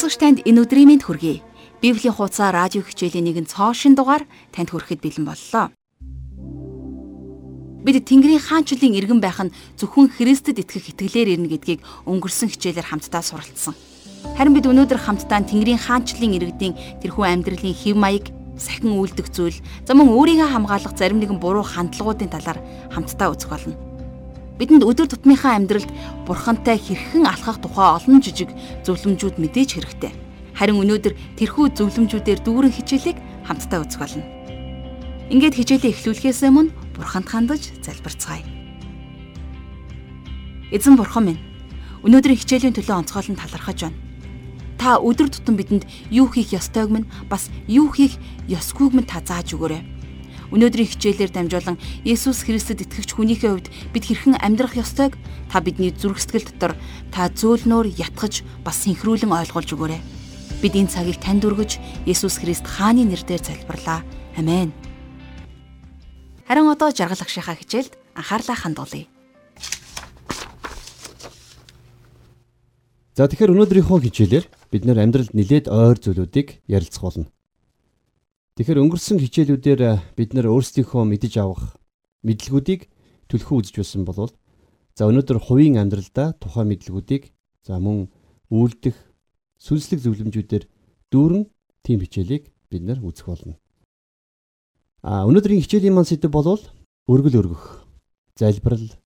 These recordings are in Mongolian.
Сонсогч танд энэ өдрийн мэнд хүргэе. Библийн хуудас радио хичээлийн нэгэн цоошин дугаар танд хүрэхэд бэлэн боллоо. Бид Тэнгэрийн хаанчлалын иргэн байх нь зөвхөн Христэд итгэх итгэлээр ирнэ гэдгийг өнгөрсөн хичээлээр хамтдаа суралцсан. Харин бид өнөөдөр хамтдаа Тэнгэрийн хаанчлалын иргэдийн тэрхүү амьдралын хэв маяг, сахин үйлдэх зүйл, за мөн өөрийгөө хамгаалах зарим нэгэн буруу хандлагуудын талаар хамтдаа үзэх болно. Бидэнд өдөр тутмынхаа амьдралд бурхантай хэрхэн алхах тухай олон жижиг зөвлөмжүүд мэдээж хэрэгтэй. Харин өнөөдөр тэрхүү зөвлөмжүүдээр дүүрэн хичээлийг хамтдаа үзэх болно. Ингээд хичээлээ эхлүүлэхээс өмнө бурханд хандаж залбирцгаая. Эзэн бурхан минь, өнөөдрийн хичээлийн төлөө онцгойлон талархаж байна та өдөр тутам бидэнд юу хийх ёстойг минь бас юу хийх ёсгүйг минь та зааж өгөөрэй. Өнөөдрийн хичээлээр дамжуулан Есүс Христэд итгэгч хүнийхээ хувьд бид хэрхэн амьдрах ёстойг та бидний зүрх сэтгэл дотор та зөөлнөөр ятгах бас синхруулан ойлгуулж өгөөрэй. Бид энэ цагийг танд өргөж Есүс Христ хааны нэрээр залбирлаа. Амен. Харин одоо жаргал агшихаа хичээлд анхаарлаа хандуулъя. За тэгэхээр өнөөдрийнхөө хичээлээр бид нэр амьдралд нилээд ойр зүйлүүдийг ярилцах болно. Тэгэхээр өнгөрсөн хичээлүүдээр бид нэр өөрсдийнхөө мэдэж авах мэдлгүүдийг түлхүү үзэж байсан болвол за өнөөдөр хувийн амьдралдаа тухайн мэдлгүүдийг за мөн үйлдэх сүнслэг зөвлөмжүүдээр дүүрэн тийм хичээлийг бид нэр үзэх болно. А өнөөдрийн хичээлийн маань сэдэв болвол өргөл өргөх, залбирал,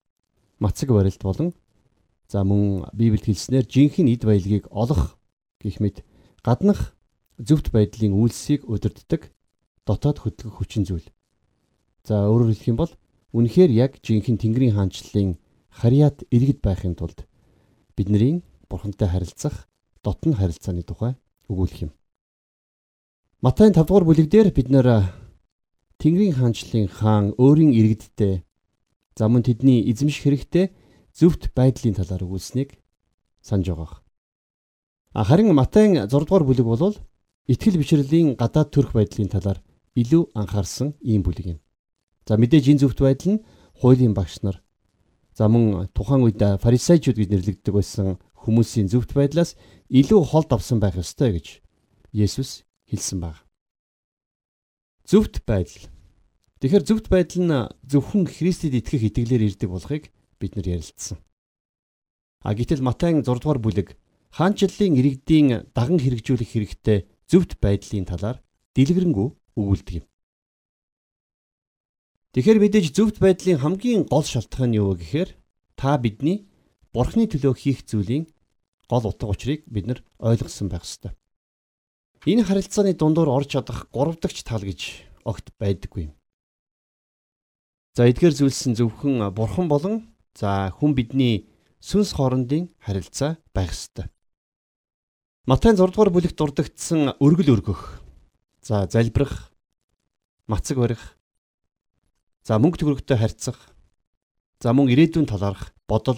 мацаг барилт болон за мөн Библиэд хэлснээр жинхэнэ эд баялагийг олох гэх мэт гаднах зөвхт байдлын үйлсийг удирддаг дотоод хөтлөх хүчин зүйл. За өөрөөр хэлэх юм бол үнэхээр яг жинхэнэ Тэнгэрийн хаанчлалын харьяат иргэд байхын тулд бидний бурхантай харилцах дотн харилцааны тухай өгүүлэх юм. Матай 5 дугаар бүлэг дээр бид нэр Тэнгэрийн хаанчлалын хаан өөрийн иргэдтэй за мөн тэдний эзэмших хэрэгтэй зөвхт байдлын талаар өгүүлсэнийг санаж байгаа. Харин Матай 6 дугаар бүлэг бол итгэл бишрэлийн гадаад төрх байдлын талаар илүү анхаарсан ийм бүлэг юм. За мэдээж энэ зөвхт байдал нь хуулийн багш нар за мөн тухайн үед фарисеучуд гэж нэрлэгддэг байсан хүмүүсийн зөвхт байдлаас илүү холд авсан байх ёстой гэж Есүс хэлсэн баг. Зөвхт байдал. Тэгэхээр зөвхт байдал нь зөвхөн Христэд итгэх итгэлээр ирдэг болохыг бид нар ярилцсан. А гэтэл Матай 6 дугаар бүлэг хаанчлалын иргэдийн даган хэрэгжүүлэх хэрэгтэй зөвхт байдлын талаар дэлгэрэнгүй өгүүлдэг юм. Тэгэхээр мэдээж зөвхт байдлын хамгийн гол шалтгаан нь юу вэ гэхээр та бидний бурхны төлөө хийх зүйлийн гол утга учирыг бид нар ойлгосон байх ёстой. Энэ харилцааны дундуур орж чадах гурав дахь тал гэж огт байдаггүй юм. За эдгээр зүйлс нь зөвхөн бурхан болон за хүн бидний сүнс хоорондын харилцаа байх ёстой. Матай 6 дугаар бүлэгт дурддагдсан өргөл өргөх. За залбирах, мацаг барих. За мөнгө төгрөгтэй харьцах. За мөн ирээдүйн талаарх бодол.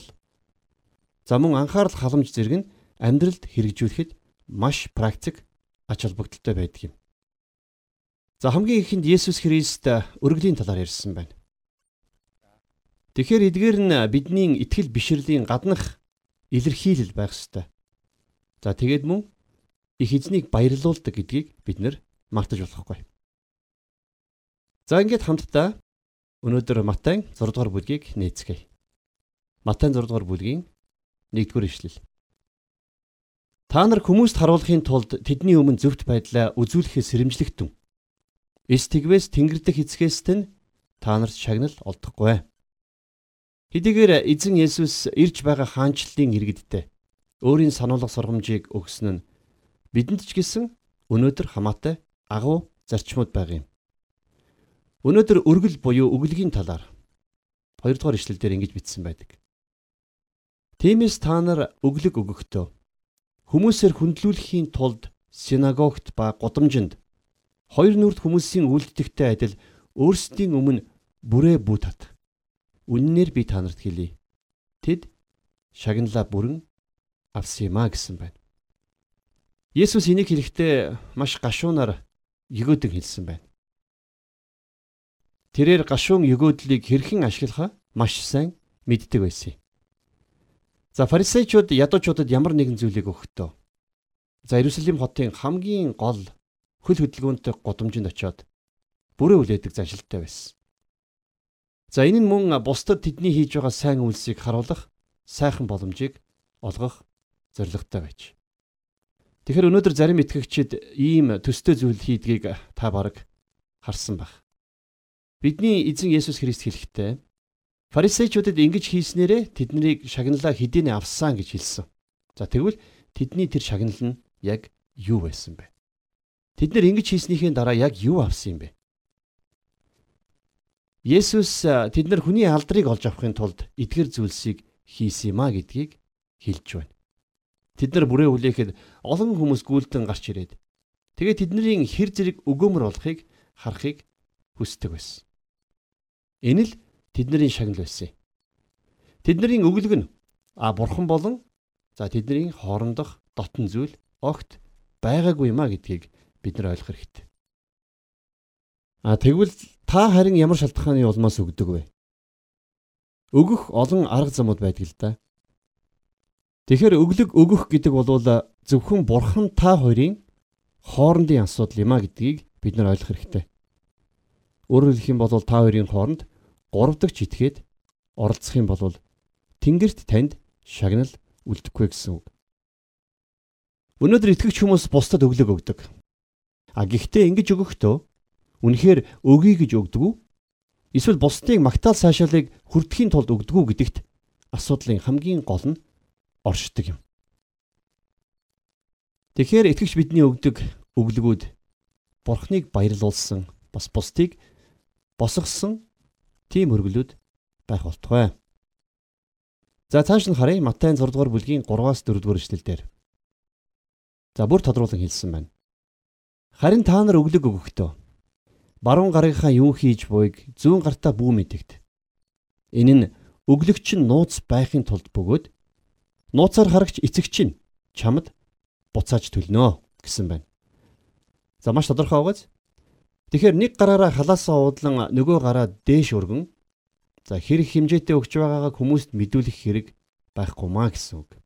За мөн анхаарал халамж зэрэг нь амьдралд хэрэгжүүлэхэд маш практик ач холбогдолтой байдаг юм. За хамгийн ихэнд Есүс Христ өргөлийн талаар ярьсан байна. Тэгэхээр эдгээр нь бидний итгэл бишрэлийн гаднах илэрхийлэл байх ёстой. За тэгээд мөн их эзнийг баярлуулдаг гэдгийг бид нэр мартаж болохгүй. За ингээд хамтдаа өнөөдөр Матай 6 дугаар бүлгийг нээцгээе. Матай 6 дугаар бүлгийн 1-р ишлэл. Та нар хүмүүст харуулахын тулд тэдний өмнө зөвхт байдлаа үзүүлэхээс сэрэмжлэгтэн. Эс тэгвээс тэнгэрдэх эцгээс нь та нарт шагнал олдохгүй. Хэдийгээр эзэн Есүс ирж байгаа хаанчлалын иргэдтэй өөрийн сануулга сургамжийг өгсөн нь бидэнд ч гэсэн өнөөдөр хамаатай агуу зарчмууд байгаа юм. Өнөөдөр өргөл буюу өглөгийн талаар 2 дугаар ишлэлдэр ингэж бичсэн байдаг. Тиймээс та нар өглөг өгөхдөө хүмүүсээр хүндлүүлэхийн тулд синагогт ба гудамжинд хоёр нүрд хүмүүсийн үлддэгтэй адил өөрсдийн өмнө бүрээ бүү тат. Үннээр би та нарт хэлье. Тэд шагналаа бүрэн авсан юм а гэсэн байна. Есүс энийг хэлэхдээ маш гашуунаар өгөөдөн хэлсэн байна. Тэрээр гашуун өгөөдлийг хэрхэн ашиглахаа маш сайн мэддэг байсан юм. За фарисеучуд ядуучуудад ямар нэгэн зүйлийг өгөхдөө за Иерусалим хотын хамгийн гол хөл хөдөлгөөнтэй гудамжинд очиод бүрээ үлээдэг заншилттай байсан. За энэ нь мөн бусдад тэдний хийж байгаа сайн үйлсийг харуулах сайхан боломжийг олгох зорилготой байж. Тэгэхээр өнөөдөр зарим итгэгчид ийм төстэй зүйл хийдгийг та бараг харсан баг. Бидний эзэн Есүс Христ хэлэхдээ фарисеучудад ингэж хийснээрээ тэднийг шагналаа хэдийнэ авсан гэж хэлсэн. За тэгвэл тэдний тэр шагнал нь яг юу байсан бэ? Тэд нэр ингэж хийснийхээ дараа яг юу авсан юм бэ? Есүс тэд нар хүний алдрыг олж авахын тулд эдгэр зүйлсийг хийсэн юм а гэдгийг хэлж байна. Тэд нар бүрээ хүлээхэд олон хүмүүс гүйлтэн гарч ирээд тэгээ тэдний хэр зэрэг өгөөмөр болохыг харахыг хүсдэг байсан. Энэ л тэдний шагнал байсан. Тэдний өглөг нь а бурхан болон за тэдний хоорондох дотн зүйл огт байгаагүй юм а гэдгийг бид нар ойлгох хэрэгтэй. А тэгвэл та харин ямар шалтгааны улмаас өгдөг вэ? Өгөх олон арга замууд байдаг л да. Тэгэхээр өглөг өгөх гэдэг бол зөвхөн бурхан та хоёрын хоорондын асуудал юм а гэдгийг бид нар ойлгох хэрэгтэй. Өөрөөр хэлэх юм бол та хоёрын хооронд гурав дахь читгээд оролцох юм бол Тэнгэрт танд шагнал үлдэхгүй гэсэн үг. Өнөөдөр итгэгч хүмүүс бусдад өглөг өгдөг. А гэхдээ ингэж өгөхдөө үнэхээр өгье гэж өгдөг үү? Эсвэл бусдыг магтаал сайшаалыг хүрдэхийн тулд өгдөг үү гэдэгт асуудлын хамгийн гол нь оршдог юм. Тэгэхээр итгэгч бидний өгдөг өглөгүүд Бурхныг баярлуулсан бас бусдыг босгосон тийм өргөлүүд байх болтугай. За цааш нь харъя Матай 6 дугаар бүлгийн 3-аас 4 дугаар эшлэлдэр. За бүр тодруулан хэлсэн байна. Харин та нар өглөг өгөхдөө баруун гарынхаа юу хийж буйг зүүн гартаа бүү мэдэгд. Энэ нь өглөгч нь нууц байхын тулд бөгөөд нууцаар харагч эцэгч нь чамд буцааж төлнө гэсэн байна. За маш тодорхой байгааз. Тэгэхээр нэг гараараа халаасаа уудлан нөгөө гараа дээш өргөн за хэрэг хэмжээтэй өгч байгаагаа хүмүүст мэдүүлэх хэрэг байхгүй маа гэсэн үг.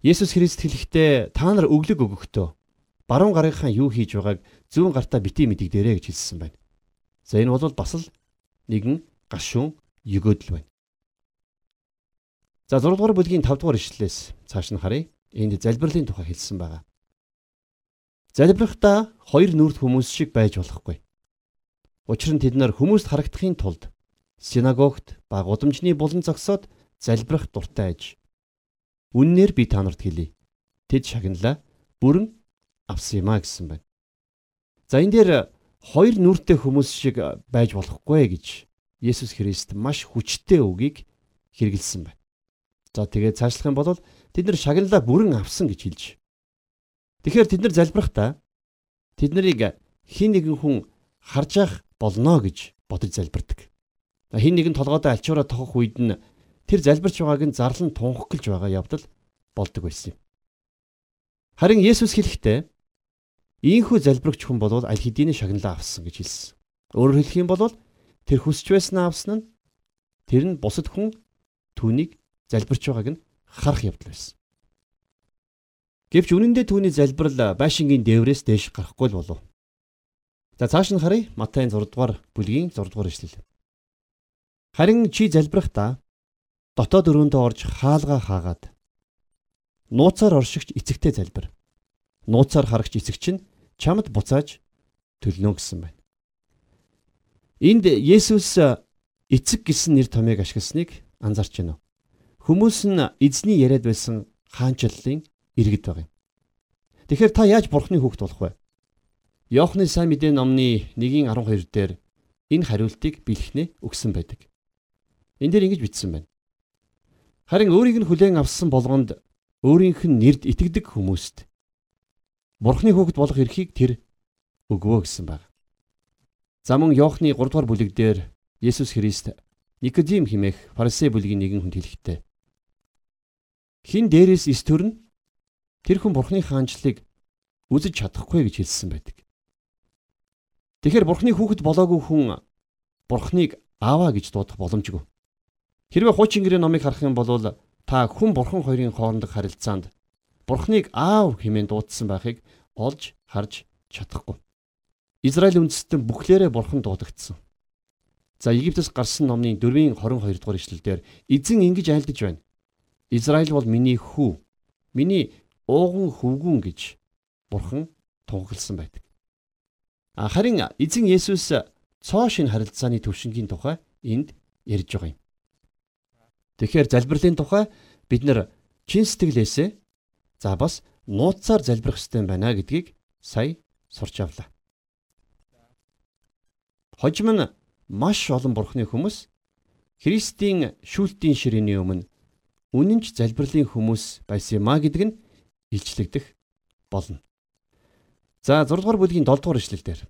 Есүс Христ хэлэхдээ та нар өглөг өгөхдөө баруун гарынхаа юу хийж байгааг зүүн гартаа бити мэдэгдэрэй гэж хэлсэн байна. За энэ бол бас л нэгэн гашуун өгөөдөл байна. За 6 дугаар бүлгийн 5 дугаар ишлэлээс цааш нь харъя. Энд залбирлын тухай хэлсэн байгаа. Залбирахдаа хоёр нүрд хүмүүс шиг байж болохгүй. Учир нь тэд нар хүмүүст харагдахын тулд синагогт ба гудамжны булан зогсоод залбирах дуртай аж. Үннээр би та нарт хэлье. Тэд шагналаа бүрэн авсан юм а гэсэн байна. За энэ дээр хоёр нүртэй хүмүүс шиг байж болохгүй гэж Есүс Христ маш хүчтэй үгийг хэрэгэлсэн байна. За тэгээд цаашлах юм бол тэд нар шагналаа бүрэн авсан гэж хэлж. Тэгэхээр тэд нар залбирахдаа тэд нарыг хин нэгэн хүн харж ах болно гэж бодож залбирдаг. Хин нэгэн толгойдоо альчуураа тохох үед нь тэр залбирч байгааг нь зарлан тунх гэлж байгаа явдал болдог байсан юм. Харин Есүс хэлэхдээ Ийхүү залбирагч хүн бол аль хэдийн шагналаа авсан гэж хэлсэн. Өөрөөр хэлэх юм бол тэр хүсч байснаа авсан нь тэр нь бусад хүн түүнийг залбирч байгааг нь харах явдал байсан. Гэвч үнэндээ түүний залбирал байшингийн дээврээс дээш гарахгүй л болов. За цааш нь харъя Матай 6 дугаар бүлгийн 6 дугаар эшлэл. Харин чи залбирахдаа дотоод өрөөндөө орж хаалгаа хаагаад нууцаар оршигч эцэгтэй залбир. Нууцаар харагч эцэгч нь чамд буцааж төлнө гэсэн байна. Энд Есүс эцэг гэсэн нэр томьёог ашигласныг анзаарч байна? Хүмүүс нь эзний яриад байсан хаанчлалын иргэд баг юм. Тэгэхээр та яаж бурхны хүүхд болох вэ? Иохны сайн мэдээ номны 1:12 дээр энэ хариултыг бэлхнэ өгсөн байдаг. Энд дээр ингэж бичсэн байна. Харин өөрийг нь хүлээн авсан болгонд өөрийнх нь нэрд итгэдэг хүмүүст Бурхны хүүхэд болох эрхийг тэр өгвөө гэсэн баг. За мөн Иохны 3 дугаар бүлэг дээр Есүс Христ Никодим химэх фарисей бүлгийн нэгэн хүнд хэлэхдээ хин дээрээс эс төрн тэр хүн Бурхны хаанчлалыг үзэж чадахгүй гэж хэлсэн байдаг. Тэгэхээр Бурхны хүүхэд болоогүй хүн Бурхныг ааваа гэж дуудах боломжгүй. Хэрвээ хуучин гэрээ номыг харах юм бол та хүн Бурхан хоёрын хоорондох харилцаанд Бурхныг аав хэмээн дуудсан байхыг олж харж чадахгүй. Израиль үндэстэн бүхлээрээ бурхан дуудагдсан. За Египтээс гарсан номны 4-ийн 22 дугаар ишлэлдэр эзэн ингэж айлдаж байна. Израиль бол миний хүү. Миний ууган хөвгүн гэж бурхан тунхагласан байдаг. А харин эзэн Есүс цоо шин харилцааны төвшингийн тухай энд ярьж байгаа юм. Тэгэхээр залбирлын тухай бид нар чин сэтгэлээсээ за бас нууцаар залбирах ёстой байна гэдгийг сая сурч авлаа. Хожим нь маш олон бурхны хүмүүс Христийн шүүлтийн ширээний өмнө үнэнч залбирлын хүмүүс байсан юма гэдэг нь илчлэгдэх болно. За 6 дугаар бүлгийн 7 дугаар ишлэлдэр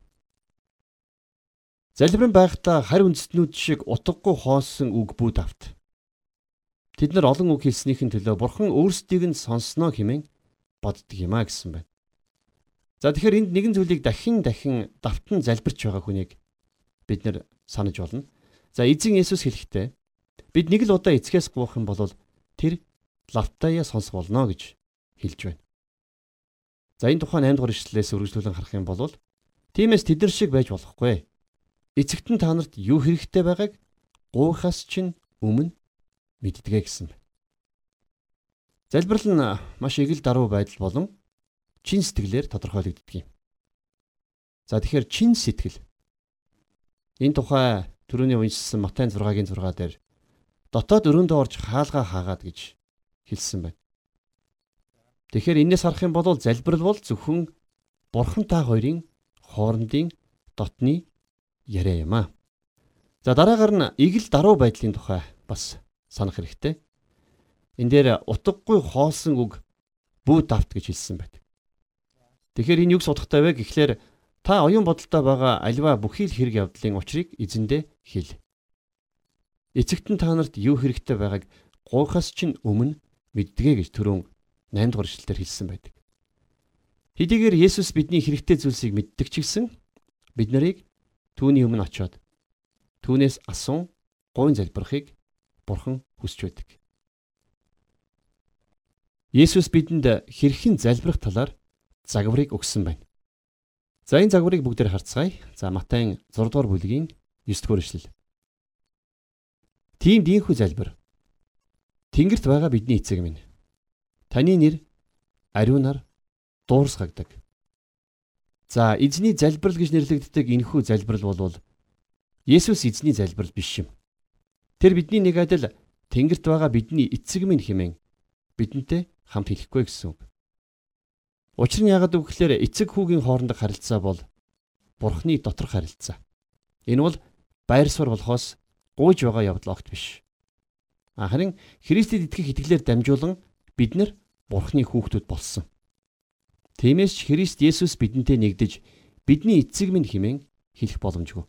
Залбирэн байхдаа харь үндэстнүүд шиг утгагүй хоосон үг бүүд авт. Тэд нар олон үг хэлснийхэн төлөө бурхан өөрсдийг нь сонсноо хэмээн боддөг юм а гэсэн байна. За тэгэхээр энд нэгэн зүйлийг дахин дахин давтан залбирч байгаа хүнийг бид нар санаж болно. За эзэн Есүс хэлэхдээ бид нэг л удаа эцгээс гуух юм бол тэр лавтаяа сонсох болно гэж хэлж байна. За энэ тухайн 8 дугаар ишлэлээс үргэлжлүүлэн харах юм бол тиймээс тэд нар шиг байж болохгүй эцэгт нь та нарт юу хэрэгтэй байгааг гуйхаас чинь өмнө мэддэгэ гэсэн байна. Залбирал нь маш эгэл даруй байдал болон чин сэтгэлээр тодорхойлогддог юм. За тэгэхээр чин сэтгэл энэ тухай түрүүний уншсан Матай 6-гийн 6 дээр дотоод өрөөндөө орж хаалгаа хаагаад гэж хэлсэн байна. Тэгэхээр энээс харах юм бол залбирал бол зөвхөн бурхан та хоёрын хоорондын дотны яриа юм аа. За дараагаар нь игэл даруй байдлын тухай бас санах хэрэгтэй. Энд дээр утгагүй хоосон үг бүү давт гэж хэлсэн байдаг. Тэгэхээр энэ юг судахтай вэ гэхлээр та оюун бодолтой байгаа альва бүхий л хэрэг явдлын учрыг эзэндээ хэл. Эцэгт нь та нарт юу хэрэгтэй байгааг гуйхаас чинь өмнө мэддэгэ гэж түрүүн 8 дугаар эшлэлээр хэлсэн байдаг. Хэдийгээр Есүс бидний хэрэгтэй зүйлсийг мэддэг ч гэсэн бид нарыг Түүний өмнө очиод түүнээс асуун гойн залбирахыг Бурхан хүсэж байдаг. Есүс бидэнд хэрхэн залбирах талаар загварыг өгсөн байна. За энэ загварыг бүгдээр харцгаая. За Матай 6 дугаар бүлгийн 9 дугаар эшлэл. Тийм диинхүү залбир. Тэнгэрт байгаа бидний эцэг минь. Таны нэр ариунаар дуурсгагдаг. За эзний залбирал гэж нэрлэгддэг энэхүү залбирал бол Есүс эзний залбирал биш юм. Тэр бидний нэг адил Тэнгэрт байгаа бидний эцэг минь хэмээн бидэнтэй хамт хэлэхгүй гэсэн үг. Учир нь яагаад гэвэл эцэг хүүгийн хоорондох харилцаа бол Бурхны доторх харилцаа. Энэ бол байр суурь болохоос гуйж байгаа явдал огт биш. Харин Христэд итгэх итгэлээр дамжуулан бид нар Бурхны хүүхдүүд болсон. Тиймээс ч Христ Есүс бидэнтэй нэгдэж бидний эцэг минь хэмээн хэлэх боломжгүй.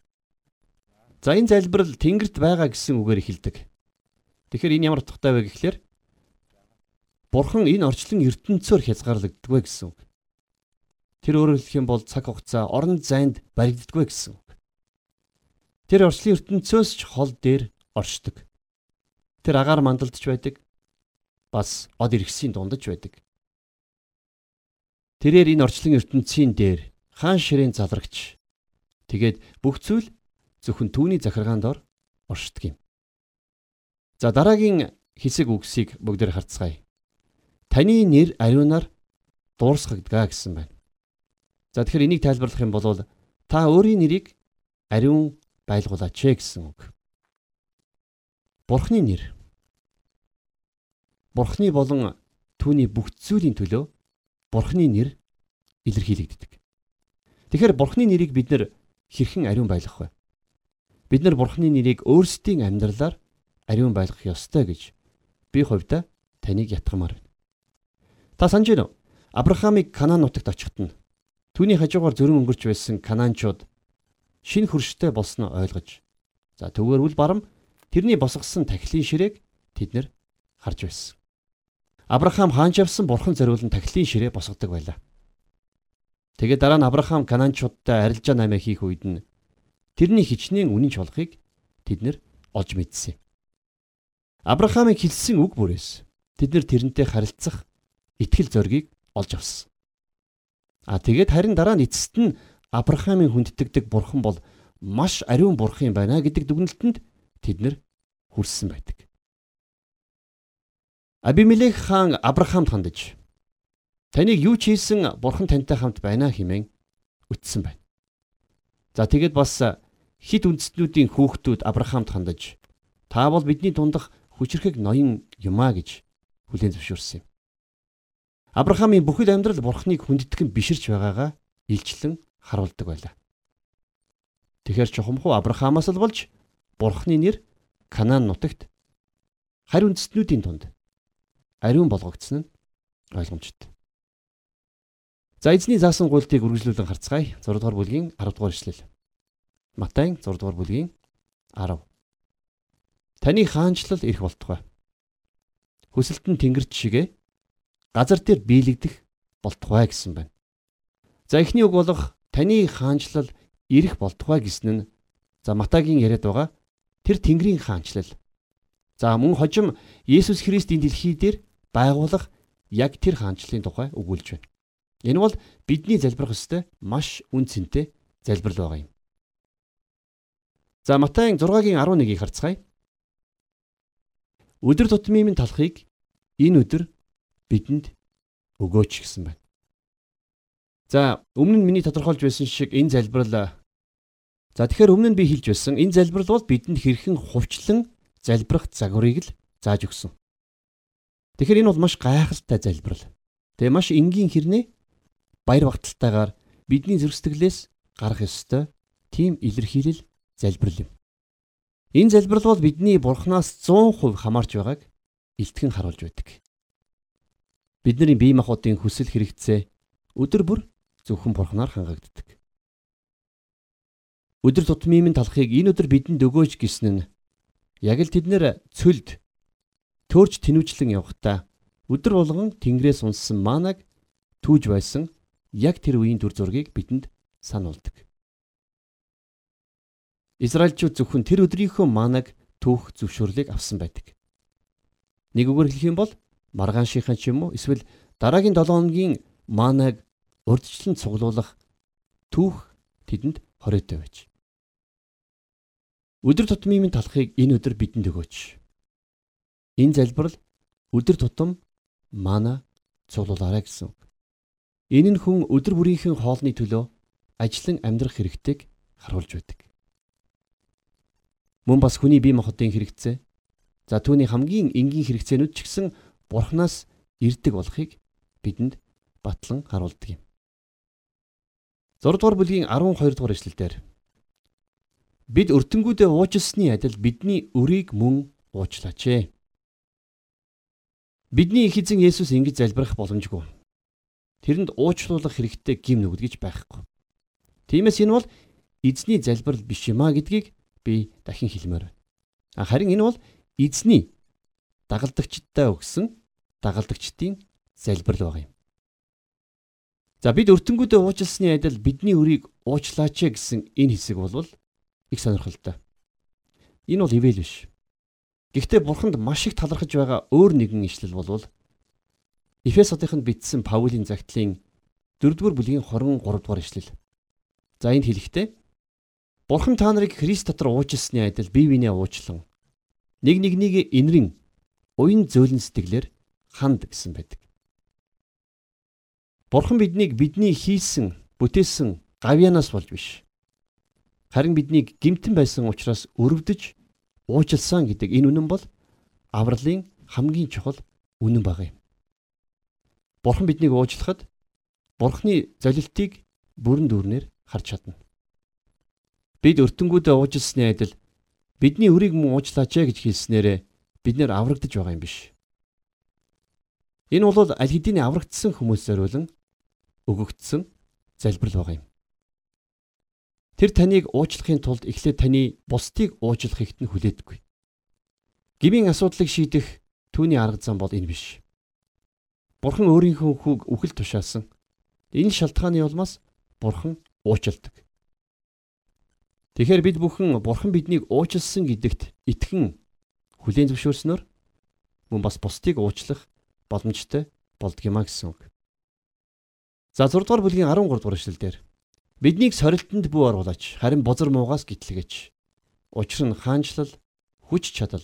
За энэ залбирал Тэнгэрт байгаа гэсэн үгээр эхэлдэг. Тэгэхээр энэ ямар утгатай вэ гэхлээр Бурхан энэ орчлон ертөнцөөр хязгаарлагддаггүй гэсэн үг. Тэр өөрөөр хэлэх юм бол цаг хугацаа орон зайд баригддаггүй гэсэн үг. Тэр орчлон ертөнцөөс ч хол дээр оршдог. Тэр агаар мандалдж байдаг. Бас од иргэсийн дундаж байдаг. Тэрээр энэ орчлон ертөнцийн дээр хаан ширээн залрагч. Тэгээд бүх зүйл зөвхөн түүний захиргаанд ор оршдог юм. За дараагийн хэсэг үгсийг бүгдээр харцгаая. Таны нэр ариунаар дуурсгагдгаа гэсэн байна. За тэгэхээр энийг тайлбарлах юм бол та өөрийн нэрийг ариун байлгуулаач гэсэн үг. Бурхны нэр. Бурхны болон түүний бүх зүйлийн төлөө Бурхны нэр илэрхийлэгддэг. Тэгэхээр Бурхны нэрийг бид нар хэрхэн ариун байлгах вэ? Бид нар Бурхны нэрийг өөрсдийн амьдралаар ариун байлгах ёстой гэж би хувьдаа таныг ятгамаар байна. Та санаж байна уу? Авраамыг Канаан нутагт очихт нь түүний хажуугаар зөрөн өнгөрч байсан Канаанчууд шинэ хөрштэй болсноо ойлгож за түгээр үл барам тэрний босгосон тахилын ширээг тэд нэр харж байсан. Авраам хаанч явсан бурхан зориулан тахилын ширээ босгодог байлаа. Тэгээд дараа нь Авраам Канаанчуудтай арилжаа намаа хийх үед нь тэрний хичнээн үнэн ч болохыг тэд нэр олж мэдсэн. Авраамыг хэлсэн үг бүрээс тэд нэр тэрнтэй харилцах итгэл зоргийг олж авсан. А тэгээд харин дараа нь эцэст нь Авраамийн хүндэтгдэг бурхан бол маш ариун бурхан байна гэдэг дүгнэлтэнд тэд нэр хүрсэн байдаг. Абимелех хаан Авраамд хандаж таныг юу ч хийсэн бурхан тантай хамт байна хэмээн үтсэн байна. За тэгээд бас хит үндэстнүүдийн хүүхдүүд Авраамд хандаж та бол бидний дундах хүчрхэг ноён юмаа гэж хүлээн зөвшөөрсөн юм. Авраамийн бүхэл амьдрал бурхныг хүндэтгэн биширч байгаагаа илчлэн харуулдаг байлаа. Тэгэхэр чухамхуу Авраамаас л болж Бурхны нэр Канаан нутагт харь үндэстнүүдийн дунд ариун болгогдсон нь ойлгомжтой. За эзний заасан гуйлтыг үргэлжлүүлэн харцгаая. 6 дугаар бүлгийн 10 дугаар ишлэл. Матай 6 дугаар бүлгийн 10. Таны хаанчлал ирэх болтугай. Хүсэлтэн тэнгэрч шигэ газар дээр биелэгдэх болтугай гэсэн байна. За эхний үг болох таны хаанчлал ирэх болтугай гэсэн нь за Матагийн яриад байгаа тэр Тэнгэрийн хаанчлал. За мөн хожим Есүс Христийн дэлхий дээр байгуулах яг тэр хаанчлалын тухай өгүүлж байна. Энэ бол бидний залбирах ёстой маш үн цэнтэй залбирал байгаа юм. За Матайн 6-гийн 11-ийг харцгаая. Өдөр тутмын минь талахыг энэ өдөр бидэнд өгөөч гэсэн байна. За өмнө нь миний тодорхойлж байсан шиг энэ залбирал За тэгэхээр өмнө нь би хэлж байсан энэ залбирал бол бидэнд хэрхэн хувьчлан залбирах загварыг л зааж өгсөн. Тэгэхээр энэ бол маш гайхалтай залбирал. Тэгээ маш энгийн хэрнээ баяр багталтайгаар бидний зөрсдөглөөс гарах ёстой тийм илэрхийлэл залбирал юм. Энэ залбирал бол бидний бурхнаас 100% хамаарч байгааг илтгэн харуулж байдаг. Бидний бие махбодын хүсэл хэрэгцээ өдөр бүр зөвхөн бурхнаар хангагддаг. Өдөр тутмын минь талахыг энэ өдөр бидэнд өгөөж гисэн нь яг л тэд нэр цөлд төөрж тэнүүчлэн явхдаа өдөр болгон тэнгэрээс унссан манаг түүж байсан яг тэр үеийн дүр зургийг бидэнд сануулдаг. Израильчууд зөвхөн тэр өдрийнхөө манаг түүх зөвшөөрлийг авсан байдаг. Нэг үгээр хэлэх юм бол маргаан шийнхаа ч юм уу эсвэл дараагийн 7 хоногийн манаг урдчлан цуглуулах түүх тэдэнд хориотой байж. Өдөр тутмын минь талахыг энэ өдөр бидэнд өгөөч. Энэ залбирал өдөр тутам мана цуглуулаарай гэсэн. Энэ нь хүн өдөр бүрийнхэн хоолны төлөө ажиллан амьдрах хэрэгтэйг харуулж байдаг. Мөн бас хүний бие махбодын хэрэгцээ за түүний хамгийн энгийн хэрэгцээнүүд ч гэсэн бурхнаас ирдэг болохыг бидэнд батлан харуулдаг юм. 6 дугаар бүлгийн 12 дугаар эшлэлдэр бид өртөнгүүдээ уучлсны адил бидний өрийг мөн уучлаач. Бидний их эзэн Есүс ингэж залбирах боломжгүй. Тэрэнд уучлуулах хэрэгтэй гим гэж байхгүй. Тиймээс энэ бол эзний залбирал биш юмаа гэдгийг би дахин хэлмээр байна. Харин энэ бол эзний дагалдагчдаа өгсөн дагалдагчдын залбирал байгаа юм. За бид өртөнгүүдээ уучлсны адил бидний өрийг уучлаач гэсэн энэ хэсэг бол их сонирхолтой. Энэ бол ивэл биш. Гэхдээ бурханд маш их талархаж байгаа өөр нэгэн ишлэл бол Эфесодынд бичсэн Паулийн загтлын 4-р бүлгийн 23 дугаар ишлэл. За энд хэлэхдээ Бурхан та нарыг Христ дотор уучлсны адил бие биенээ уучлан нэг нэгнийг инрэн уян зөөлөн сэтгэлээр ханд гэсэн байдаг. Бурхан биднийг бидний хийсэн, бүтээсэн гавьянаас болж биш. Харин биднийг гимтэн байсан учраас өрөвдөж уучлсан гэдэг энэ үнэн бол авралын хамгийн чухал үнэн баг юм. Бурхан биднийг уучлахад Бурханы золилтыг бүрэн дүүрнээр харж чадна. Бид өртөнгүүдээ уужилсны адил бидний өрийг мөн уучлаач гэж хэлснээрээ бид нэр аврагдж байгаа юм биш. Энэ бол аль хэдийн аврагдсан хүмүүс зориулан өгөгдсөн залбирал байгаа юм. Тэр таныг уучлахын тулд эхлээд таны бусдыг уучлах ихт нь хүлээдэггүй. Гмийн асуудлыг шийдэх түүний арга зам бол энэ биш. Бурхан өөрийнхөө хүүг үхэл тушаасан. Энэ шалтгааны улмаас Бурхан уучилдаг. Тэгэхээр бид бүхэн Бурхан биднийг уучлсан гэдэгт итгэн хүлээн зөвшөөрснөөр мөн бас бусдыг уучлах боломжтой болдгиймаа гэсэн үг. За 6 дугаар бүлгийн 13 дугаар эшлэлдэр биднийг сорилтонд бүү оруулаач харин бозар муугаас гитлэгэж. Учир нь хаанчлал, хүч чадал,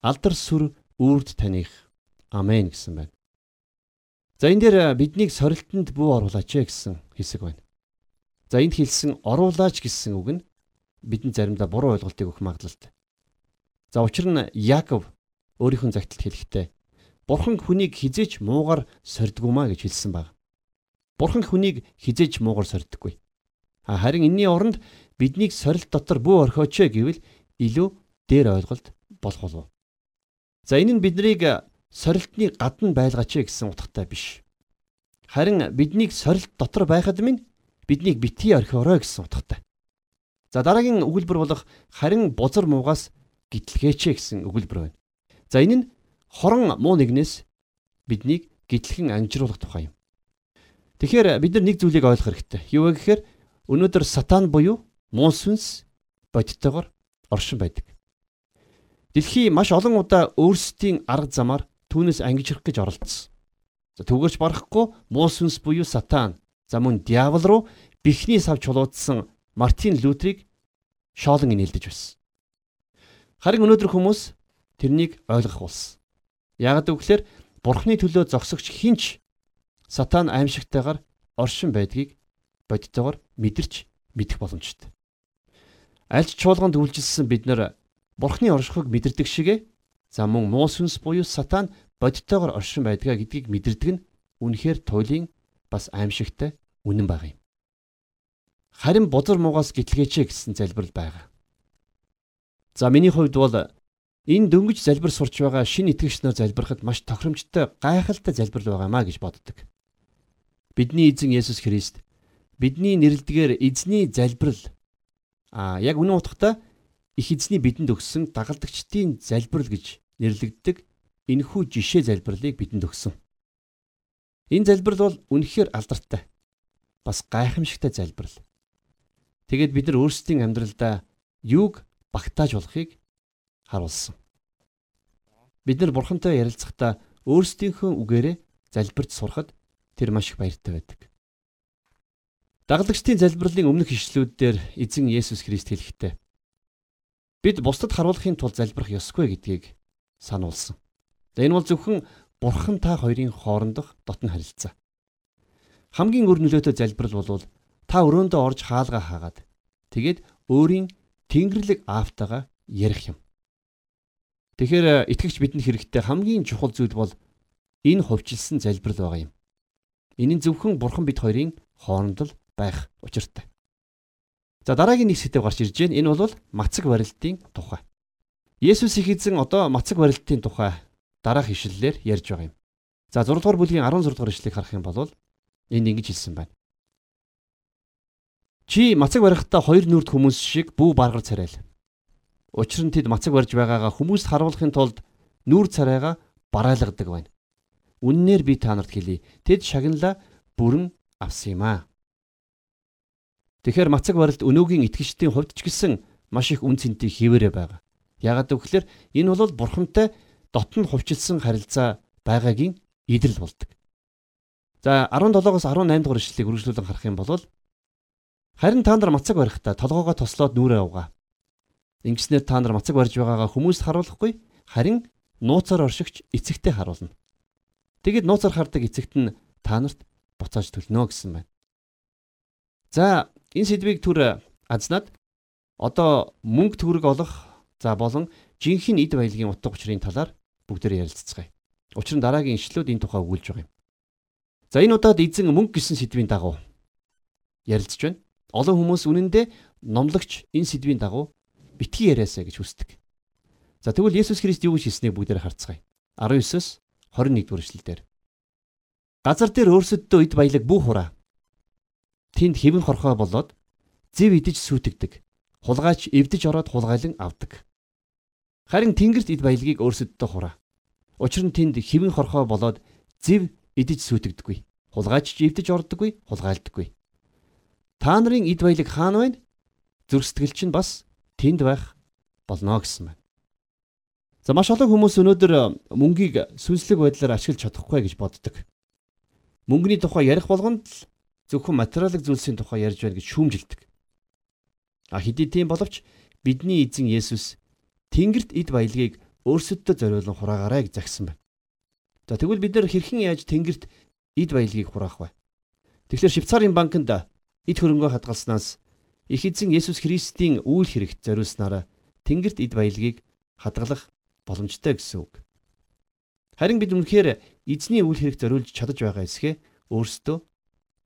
алдар сүр үрд таних. Амен гэсэн байна. За энэ дээр биднийг сорилтонд бүү оруулаач гэсэн хэсэг байна. За энд хэлсэн оруулаач гэсэн үг нь бидэнд заримдаа буруу ойлголтыг өгөх магадлалтай. За учир нь Яаков өөрийнхөө загталд хэлэхдээ Бурхан хүнийг хизээч муугар сордгоомаа гэж хэлсэн баг. Бурхан хүнийг хизээч муугар сорддоггүй. Харин энэний оронд биднийг сорилт дотор бүү орхиоч гэвэл илүү дээр ойлголт болох болов. За энэ нь биднийг сорилтны гадна байлгаач гэсэн утгатай биш. Харин биднийг сорилт дотор байхад минь биднийг битгий орхиорой гэсэн утгатай. За дараагийн өгүүлбэр болох харин бузар муугаас гитлгээч гэсэн өгүүлбэр байна. За энэ нь хорон муу нэгнээс биднийг гитлхэн амжруулах тухай юм. Тэгэхээр бид нар нэг зүйлийг ойлгох хэрэгтэй. Юу вэ гэхээр өнөөдөр сатан буюу муу сүнс бодиттойгоор оршин байдаг. Дэлхий маш олон удаа өөрсдийн арга замаар түүнээс ангижрах гэж оролдсон. За түгээрч барахгүй муу сүнс буюу сатан за мөн диавол руу бихний сав чулуудсан Мартин Лютерийг шоолон инээлдэж байсан. Харин өнөөдөр хүмүүс тэрнийг ойлгох болсон. Яг гэвэл бурхны төлөө зогсогч хинч сатан аимшигтайгаар оршин байдгийг бодтойгоор мэдэрч мэдэх боломжтой. Альч чуулганд үйлчилсэн бид нар бурхны оршихыг мэдэрдэг шигэ за мөн муу сүнс буюу сатан бодтойгоор оршин байдгаа гэдгийг мэдэрдэг нь үнэхээр туйлын бас аимшигтай үнэн баг юм. Харин бузар муугаас гитлгээч гэсэн залбирал байгаа. За миний хувьд бол Энэ дөнгөж залбир сурч байгаа шинэ итгэгч нар залбирахад маш тохиромжтой гайхалтай залбирал байгаамаа гэж боддог. Бидний эзэн Есүс Христ бидний нэрлэдгээр эзний залбирал а яг үнэн утгатай их эзний бидэнд өгсөн дагалдагчдын залбирал гэж нэрлэгддэг энэхүү жишээ залбирлыг бидэнд өгсөн. Энэ залбирал бол үнэхээр алдартай. Бас гайхамшигтай залбирал. Тэгээд бид нар өөрсдийн амьдралдаа юуг багтааж болохыг харуулсан. Бид нар бурхантай ярилцахдаа өөрсдийнхөө үгээрээ залбирч сурахад тэр маш их баяртай байдаг. Дагалдагчдын залбирлын өмнөх ишлүүдээр эзэн Есүс Христ хэлэхдээ бид бусдад харуулахын тулд залбирах ёсгүй гэдгийг сануулсан. Энэ бол зөвхөн бурхан та хоёрын хоорондох дотн харилцаа. Хамгийн өр нөлөөтэй залбирал бол та өрөөндөө орж хаалгаа хаагаад тэгээд өөрийн Тэнгэрлэг аавтайгаа ярих юм. Тэгэхээр итгэгч бидэнд хэрэгтэй хамгийн чухал зүйл бол энэ хувьчилсан залбирал байгаа юм. Энэ нь зөвхөн бурхан бид хоёрын хооронд л байх учиртай. За дараагийн нэг сэдв гарч ирж байна. Энэ бол мацаг барилтын тухай. Есүс их эзэн одоо мацаг барилтын тухай дараах ишлэлээр ярьж байгаа юм. За 6 дугаар бүлгийн 16 дугаар ишлэгийг харах юм бол энд ингэж хэлсэн байна. Чи мацаг барихтаа хоёр нүрд хүмүүс шиг бүү баргар царайл. Учир нь тэд мацаг барьж байгаагаа хүмүүст харуулахын тулд нүүр царайгаа барайлгадаг байна. Үннээр би та нарт хэлье. Тэд шагналаа бүрэн авсан юм аа. Тэгэхээр мацаг барилт өнөөгийн итгэжтийн хувьд ч гэсэн маш их үн цэнтэй хിവэрэ байгаа. Ягаад гэвэл энэ бол бурхантай дотн хувьчилсан харилцаа байгаагийн идэл болдог. За 17-оос 18 дугаар ишлэлийг үргэлжлүүлэн харах юм бол харин та нар мацаг барихдаа толгоогоо тослоод нүрээ угаа. Ингэснээр та нар мацаг барьж байгаагаа хүмүүст харуулахгүй харин нууцаар оршигч эцэгтэй харуулна. Тэгэд нууцаар хардаг эцэгт нь та нарт буцааж төлнө гэсэн байна. За энэ сэдвийг түр азнаад одоо мөнгө төгрөг олох за болон жинхэнэ эд баялагын утга учирын талаар бүгдээр ярилццгаая. Учир нь дараагийн ишлүүд энэ тухай өгүүлж байгаа юм. За энэ удаад эзэн мөнгө гэсэн сэдвийн дагуу ярилцж байна. Олон хүмүүс үнэндээ номлогч энэ сэдвийн дагуу битгий яриасаа гэж хүсдэг. За тэгвэл Есүс Христ юу гэж хэлснийг бүгдээр харцгаая. 19-с 21 дугаар эшлэлдэр. Газар дээр өөрсөддөө эд баялаг бүх хураа. Тэнд хэвэн хорхоо болоод зэв идэж сүйтэгдэг. Хулгайч эвдэж ороод хулгайлан авдаг. Харин Тэнгэрт эд баялагийг өөрсөддөө хураа. Учир нь тэнд хэвэн хорхоо болоод зэв идэж сүйтэгдэггүй. Хулгайч ч эвдэж ордоггүй, хулгайлдаггүй. Та нарын эд баялаг хаана байна? Зүрстгэл чинь бас тэнд байх болно гэсэн байна. За маш олон хүмүүс өнөөдөр мөнгийг сүнслэг байдлаар ашиглаж чадахгүй гэж боддог. мөнгөний тухай ярих болгонд л зөвхөн материалын зүйлсийн тухай ярьж байна гэж шүүмжилдэг. А хэдий тийм боловч бидний эзэн Есүс Тэнгэрт эд баялагийг өөрсөддөө зориулан хураагаарай гэж загсан байна. За тэгвэл бид нар хэрхэн яаж Тэнгэрт эд баялагийг хураах вэ? Тэгэхээр Швейцарын банкнд эд хөрөнгөө хадгалснаас их эзэн Есүс Христийн үйл хэрэгт зориулснараа Тэнгэрт эд баялагийг хадгалах боломжтой гэсэн үг. Харин бид үнэхээр эзний үйл хэрэгт зориулж чадаж байгаа эсхэ өөрсдөө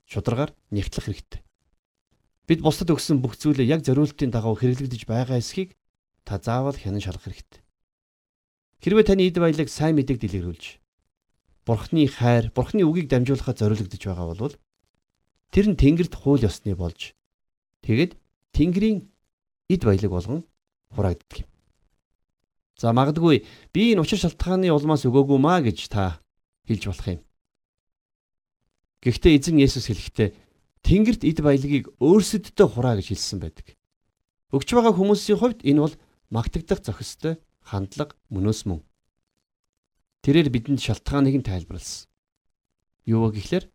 шударгаар нэгтлэх хэрэгтэй. Бид бусдад өгсөн бүх зүйлээ яг зориултын дагуу хэрэглэгдэж байгаа эсхийг та заавал хянан шалгах хэрэгтэй. Хэрвээ таны эд баялаг сайн мэдээг дэлгэрүүлж Бурхны хайр, Бурхны үгийг дамжуулахад зориулагдж байгаа бол тэр нь Тэнгэрт хууль ёсны болж тэгэд Тэнгэрийн эд баялаг болгон хураагддаг юм. За магадгүй би энэ учир шалтгааны улмаас өгөөгүй маа гэж та хэлж болох юм. Гэхдээ эзэн Есүс хэлэхдээ Тэнгэрт эд баялагийг өөрсөддөө хураа гэж хэлсэн байдаг. Өгч байгаа хүмүүсийн хувьд энэ бол магтагдах зохистой хандлага мөнөөс мөн. Тэрээр бидэнд шалтгааныг нь тайлбарласан. Юу гэхлээр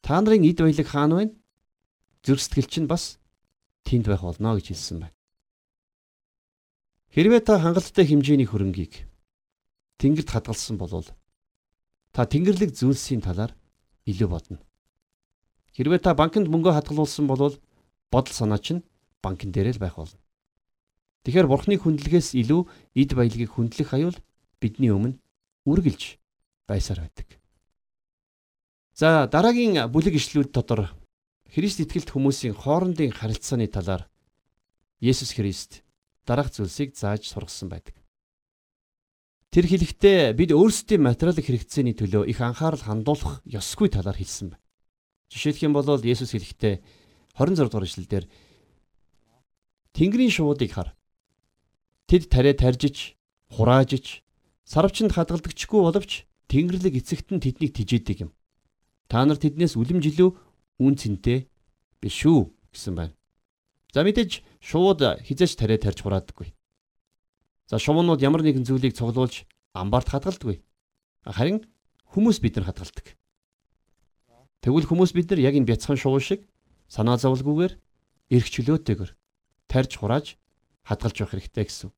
та нарын эд баялаг хаана вэ? Зүрх сэтгэл чинь бас тэнд байх болно гэж хэлсэн байна. Хэрвээ та хангалттай хэмжээний хөрөнгийг тэнгэрт хадгалсан бол та тэнгэрлэг зүйлсийн талаар илүү бодно. Хэрвээ та банкнд мөнгө хадгалуулсан бол бодол санаа чинь банкн дээр л байх болно. Тэгэхээр бурхны хүндлэгээс илүү эд баялагийг хүндлэх аюул бидний өмнө үргэлж байсаар байдаг. За дараагийн бүлэг ишлүүд дотор Христ итгэлт хүмүүсийн хоорондын харилцааны талаар Есүс Христ дараах зүйлсийг зааж сургасан байдаг. Тэр хэлэхдээ бид өөрсдийн материалын хэрэгцээний төлөө их анхаарал хандуулах ёсгүй талаар хэлсэн байна. Жишээлх юм бол Есүс хэлэхдээ 26 дугаар ишлэлдэр Тэнгэрийн шуудыг хар. Тэд тариа таржиж, хураажиж, сарвчанд хадгалдагчгүй боловч Тэнгэрлэг эцэгт нь тэднийг тижээдэг юм. Та нар тэднээс үлэм жилүү үн цэнтэй биш үү гэсэн байна. За мэдээж шууд хизээч тариа тарьж хураадаггүй. За шувуунууд ямар нэгэн зүйлийг цуглуулж амбарт хадгалдаггүй. Харин хүмүүс бид нар хадгалдаг. Тэгвэл хүмүүс бид нар яг энэ бяцхан шувуу шиг санаа зовлгүйгээр эрх чөлөөтэйгээр тарьж хурааж хадгалж явах хэрэгтэй гэсэн.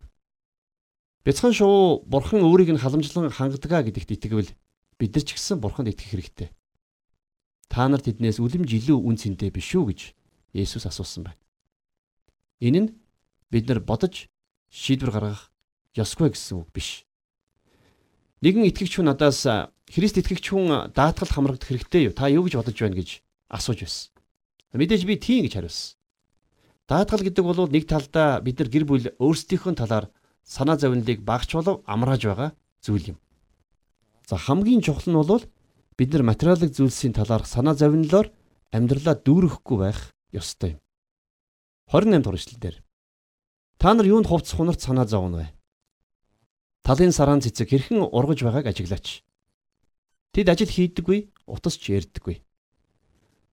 Бяцхан шувуу бурхан өөрийг нь халамжлан хангадаг гэдэгт итгэвэл бид нар ч гэсэн бурханд итгэх хэрэгтэй. Та нар тэднээс үлэм жилүү үн цэнтэй биш үү гэж Есүс асуусан байна. Энэ нь бид нар бодож шийдвэр гаргах ёсгүй гэсэн үг биш. Нэгэн итгэгч хүн надаас Христ итгэгч хүн даатгалд хамрагдах хэрэгтэй юу? Та юу гэж бодож байна гэж асууж байсан. Мэдээж би тийм гэж хариулсан. Даатгал гэдэг бол нэг талдаа бид нар гэр бүл өөрсдийнхөө талаар санаа зовнилыг багч болов амрааж байгаа зүйл юм. За хамгийн чухал нь бол бид нар материалын зүйлсийн талаарх санаа зовнилоор амьдралаа дүүрэхгүй байх ёстой юм. 28 дугаар эшлэлдэр Та нар юунд хувцс хунарт санаа зовно вэ? Талын сараан цэцэг хэрхэн ургаж байгааг ажиглаач. Тэд ажил хийдэггүй, утас ч ярддаггүй.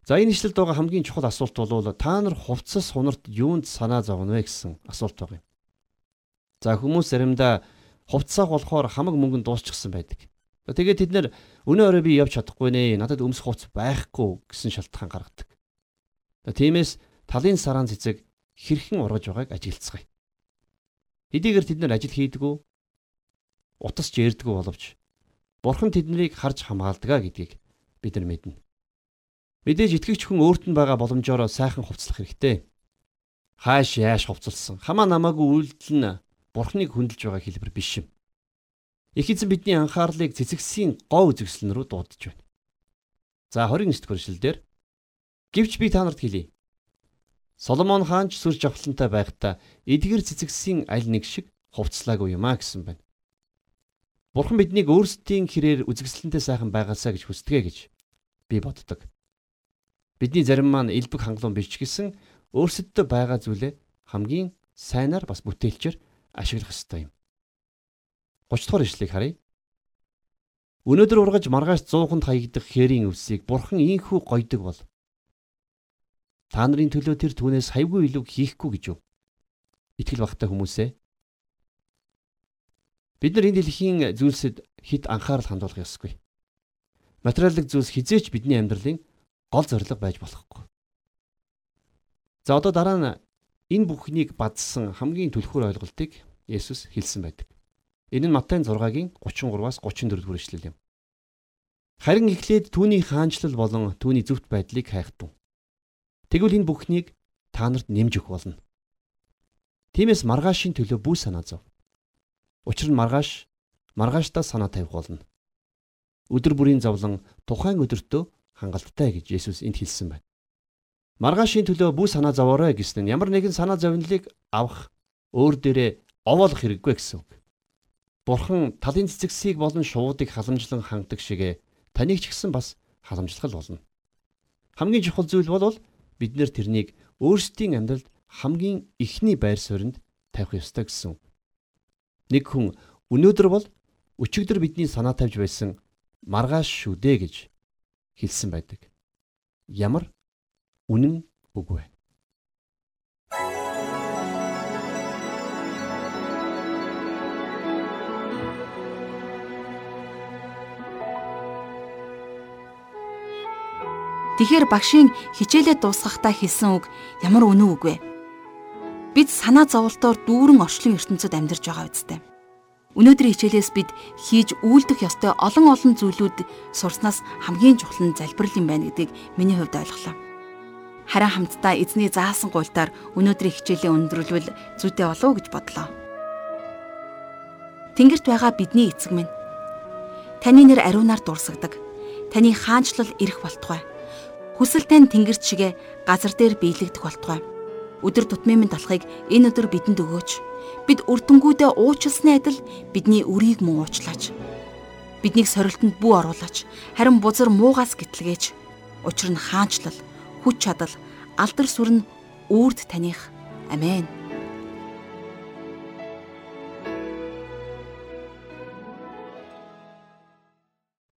За энэ ишлэлд байгаа хамгийн чухал асуулт бол та нар хувцас хунарт юунд санаа зовно вэ гэсэн асуулт байгаа юм. За хүмүүс заримдаа хувцсаах болохоор хамаг мөнгөнд дуусчихсан байдаг. Тэгээд тэд нэр өнөө өрөө би явж чадахгүй нэ надад өмсөх хувцас байхгүй гэсэн шалтгаан гаргадаг. Тиймээс талын сараан цэцэг хэрхэн ургаж байгааг ажиглацгаая. Хэдийгээр тэд нар ажил хийдэггүй утас ч ярдггүй боловч бурхан тэднийг харж хамгаалдаг гэдгийг бид нар мэднэ. Мэдээж итгэгч хүн өөрт нь байгаа боломжоор сайхан хувцлах хэрэгтэй. Хааш яаш хувцалсан хамаа намаагүй үйлдэл нь бурхныг хөндлөж байгаа хэлбэр биш юм. Их эзэн бидний анхаарлыг цэцэгсийн гоо үзэгсэл рүү дуудаж байна. За 29 дэх хүршил дээр гівч би та нарт хэлье. Соломон хаан ч сүр жавхлантай байхдаа эдгэр цэцэгсийн аль нэг шиг хувцлаагүй юм а гэсэн байна. Бурхан биднийг өөрсдийн хэрээр үзэгсэлэнтэй сайхан байгаасаа гэж хүсдэгэ гэж би боддог. Бидний зарим маань элбэг хангалуун биш гэсэн өөрсөддөө байгаа зүйлээ хамгийн сайнаар бас бүтээлчээр ашиглах ёстой юм. 30 дугаар ишлэгийг харъя. Өнөөдөр ургаж маргааш 100-нд хаягдах хээрийн өвсийг бурхан ийхүү гойдог бол Та нарын төлөө тэр түүнээс хайгүй илүү хийхгүй гэж юу? Итгэл багтай хүмүүсээ. Бид нар энэ дэлхийн зүйлсэд хит анхаарал хандуулах ёсгүй. материалын зүйлс хизээч бидний амьдралын гол зорилго байж болохгүй. За одоо дараа нь энэ бүхнийг бадсан хамгийн түлхүүр ойлголтыг Есүс хэлсэн байдаг. Энэ нь Матай 6-гийн 33-аас 34 дугаар ишлэл юм. Харин эхлээд түүний хаанчлал болон түүний зөвхт байдлыг хайхтун. Тэгвэл энэ бүхнийг та нарт нэмж өгөх болно. Тиймээс маргаашийн төлөө бүү санаа зов. Учир нь маргааш маргаашдаа санаа тавих болно. Өдөр бүрийн зовлон тухайн өдөртөө хангалттай гэж Есүс энд хэлсэн байна. Маргаашийн төлөө бүү санаа зовоорой гэсэн нь ямар нэгэн санаа зовнилыг авах өөр дээрээ овоолох хэрэггүй гэсэн үг. Бурхан талын цэцэгсийг болон шуудыг халамжлан хангадаг шигэ таныг ч гэсэн бас халамжлах болно. Хамгийн чухал зүйл бол бид нэр тэрнийг өөрсдийн амьдралд хамгийн ихний байр сууринд тавих ёстой гэсэн. Нэг хүн өнөөдөр бол өчигдөр бидний санаа тавьж байсан маргааш шүү дээ гэж хэлсэн байдаг. Ямар үнэн үгүй вэ? Тэгэхээр багшийн хичээлээ дуусгахдаа хэлсэн үг ямар үнэн үг вэ? Бид санаа зовлтоор дүүрэн орчлон ертөнцид амьдарч байгаа үстэй. Өнөөдрийн хичээлээс бид хийж үйлдэх ёстой олон олон зүйлүүд сурснаас хамгийн чухал нь залбирал юм байна гэдгийг миний хувьд ойлголоо. Харин хамтдаа эзний заасан гуйлтаар өнөөдрийн хичээлээ өндөрлөвөл зүйтэй болов уу гэж бодлоо. Тэнгэрт байгаа бидний эцэг минь. Таны нэр ариунаар дурсагдаг. Таны хаанчлал ирэх болтугай Хүсэл тань тэнгэрт шигэ газар дээр биелэгдэх болтугай. Өдөр тутмын минь талахыг энэ өдөр бидэнд өгөөч. Бид үрдэнгүүдээ уучлсны адил бидний үрийг мөн уучлаач. Биднийг сорилтонд бүү оруулаач. Харин бузар муугаас гэтлгээч. Учир нь хаанчлал, хүч чадал, алдар сүр нь үрд таних. Амен.